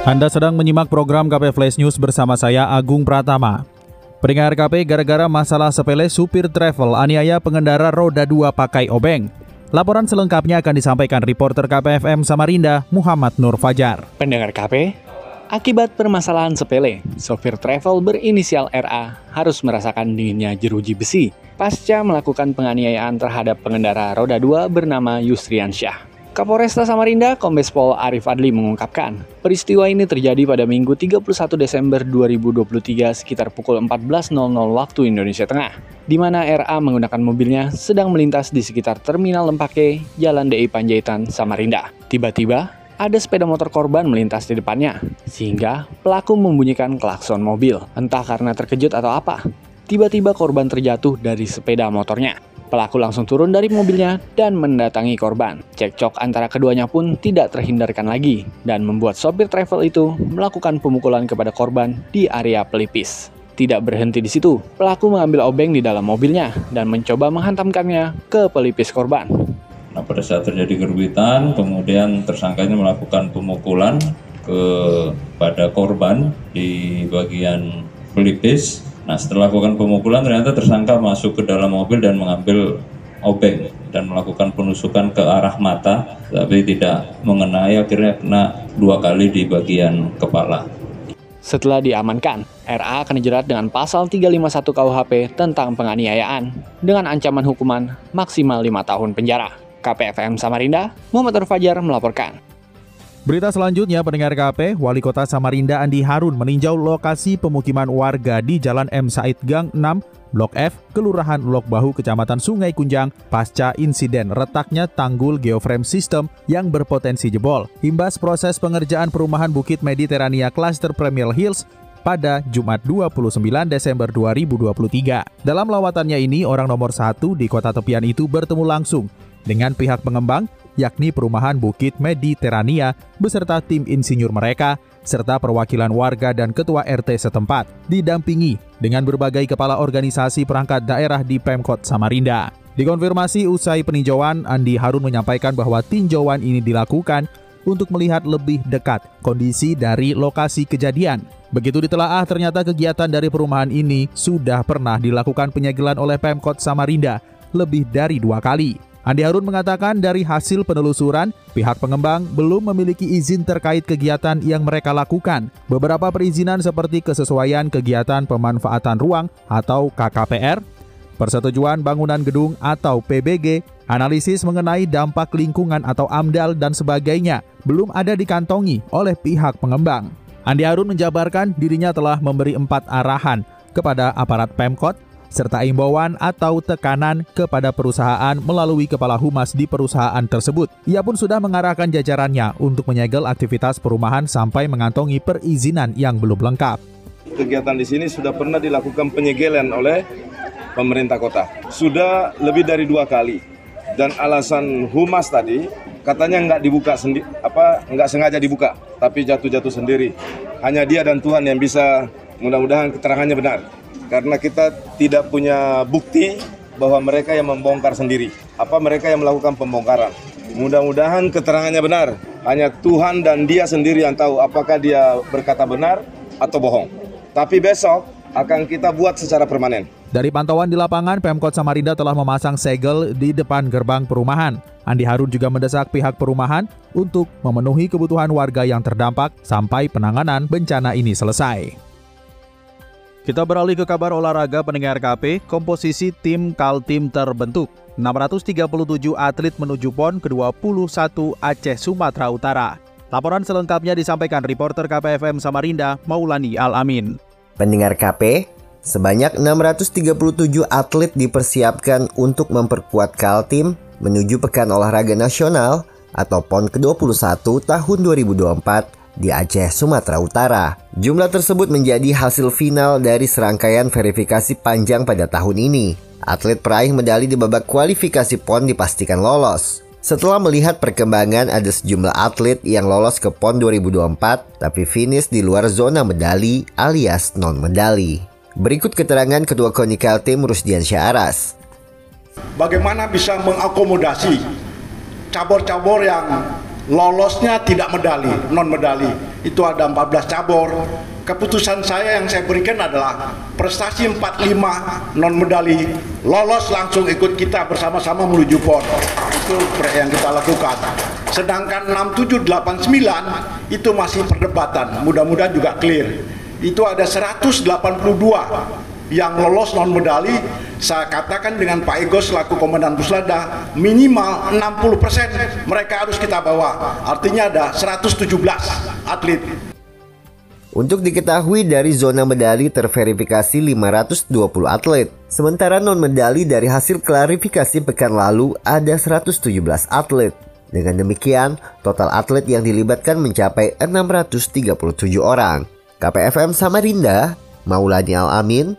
Anda sedang menyimak program KP Flash News bersama saya Agung Pratama. Pendengar KP gara-gara masalah sepele supir travel aniaya pengendara roda 2 pakai obeng. Laporan selengkapnya akan disampaikan reporter KPFM Samarinda Muhammad Nur Fajar. Pendengar KP, akibat permasalahan sepele, sopir travel berinisial RA harus merasakan dinginnya jeruji besi pasca melakukan penganiayaan terhadap pengendara roda 2 bernama Yusrian Syah. Kapolresta Samarinda, Kombes Pol Arif Adli mengungkapkan, peristiwa ini terjadi pada Minggu 31 Desember 2023 sekitar pukul 14.00 waktu Indonesia Tengah, di mana RA menggunakan mobilnya sedang melintas di sekitar Terminal Lempake, Jalan DI Panjaitan, Samarinda. Tiba-tiba, ada sepeda motor korban melintas di depannya, sehingga pelaku membunyikan klakson mobil. Entah karena terkejut atau apa, tiba-tiba korban terjatuh dari sepeda motornya. Pelaku langsung turun dari mobilnya dan mendatangi korban. Cekcok antara keduanya pun tidak terhindarkan lagi dan membuat sopir travel itu melakukan pemukulan kepada korban di area pelipis. Tidak berhenti di situ, pelaku mengambil obeng di dalam mobilnya dan mencoba menghantamkannya ke pelipis korban. Nah, pada saat terjadi kerumitan, kemudian tersangkanya melakukan pemukulan kepada korban di bagian pelipis Nah setelah melakukan pemukulan ternyata tersangka masuk ke dalam mobil dan mengambil obeng dan melakukan penusukan ke arah mata tapi tidak mengenai akhirnya kena dua kali di bagian kepala. Setelah diamankan, RA akan dijerat dengan pasal 351 KUHP tentang penganiayaan dengan ancaman hukuman maksimal 5 tahun penjara. KPFM Samarinda, Muhammad Fajar melaporkan. Berita selanjutnya pendengar KP, Wali Kota Samarinda Andi Harun meninjau lokasi pemukiman warga di Jalan M Said Gang 6, Blok F, Kelurahan Lok Bahu, Kecamatan Sungai Kunjang, pasca insiden retaknya tanggul geoframe system yang berpotensi jebol. Imbas proses pengerjaan perumahan Bukit Mediterania Cluster Premier Hills pada Jumat 29 Desember 2023. Dalam lawatannya ini, orang nomor satu di kota tepian itu bertemu langsung dengan pihak pengembang yakni perumahan Bukit Mediterania beserta tim insinyur mereka serta perwakilan warga dan ketua RT setempat didampingi dengan berbagai kepala organisasi perangkat daerah di Pemkot Samarinda. Dikonfirmasi usai peninjauan, Andi Harun menyampaikan bahwa tinjauan ini dilakukan untuk melihat lebih dekat kondisi dari lokasi kejadian. Begitu ditelaah, ternyata kegiatan dari perumahan ini sudah pernah dilakukan penyegelan oleh Pemkot Samarinda lebih dari dua kali. Andi Harun mengatakan dari hasil penelusuran, pihak pengembang belum memiliki izin terkait kegiatan yang mereka lakukan. Beberapa perizinan seperti kesesuaian kegiatan pemanfaatan ruang atau KKPR, persetujuan bangunan gedung atau PBG, analisis mengenai dampak lingkungan atau AMDAL dan sebagainya belum ada dikantongi oleh pihak pengembang. Andi Harun menjabarkan dirinya telah memberi empat arahan kepada aparat Pemkot serta imbauan atau tekanan kepada perusahaan melalui kepala humas di perusahaan tersebut. Ia pun sudah mengarahkan jajarannya untuk menyegel aktivitas perumahan sampai mengantongi perizinan yang belum lengkap. Kegiatan di sini sudah pernah dilakukan penyegelan oleh pemerintah kota. Sudah lebih dari dua kali. Dan alasan humas tadi katanya nggak dibuka sendiri, apa nggak sengaja dibuka, tapi jatuh-jatuh sendiri. Hanya dia dan Tuhan yang bisa mudah-mudahan keterangannya benar karena kita tidak punya bukti bahwa mereka yang membongkar sendiri. Apa mereka yang melakukan pembongkaran. Mudah-mudahan keterangannya benar. Hanya Tuhan dan dia sendiri yang tahu apakah dia berkata benar atau bohong. Tapi besok akan kita buat secara permanen. Dari pantauan di lapangan, Pemkot Samarinda telah memasang segel di depan gerbang perumahan. Andi Harun juga mendesak pihak perumahan untuk memenuhi kebutuhan warga yang terdampak sampai penanganan bencana ini selesai. Kita beralih ke kabar olahraga pendengar KP, komposisi tim Kaltim terbentuk. 637 atlet menuju PON ke-21 Aceh Sumatera Utara. Laporan selengkapnya disampaikan reporter KPFM Samarinda, Maulani Al-Amin. Pendengar KP, sebanyak 637 atlet dipersiapkan untuk memperkuat Kaltim menuju Pekan Olahraga Nasional atau PON ke-21 tahun 2024 di Aceh, Sumatera Utara. Jumlah tersebut menjadi hasil final dari serangkaian verifikasi panjang pada tahun ini. Atlet peraih medali di babak kualifikasi PON dipastikan lolos. Setelah melihat perkembangan ada sejumlah atlet yang lolos ke PON 2024 tapi finish di luar zona medali alias non-medali. Berikut keterangan Ketua KONI Kaltim Rusdian Syaras. Bagaimana bisa mengakomodasi cabur-cabur yang lolosnya tidak medali, non medali. Itu ada 14 cabur. Keputusan saya yang saya berikan adalah prestasi 45 non medali lolos langsung ikut kita bersama-sama menuju PON. Itu yang kita lakukan. Sedangkan 6789 itu masih perdebatan. Mudah-mudahan juga clear. Itu ada 182 yang lolos non medali saya katakan dengan Pak Ego selaku Komandan Puslada minimal 60% mereka harus kita bawa artinya ada 117 atlet untuk diketahui dari zona medali terverifikasi 520 atlet. Sementara non medali dari hasil klarifikasi pekan lalu ada 117 atlet. Dengan demikian, total atlet yang dilibatkan mencapai 637 orang. KPFM Samarinda, Maulani Al-Amin,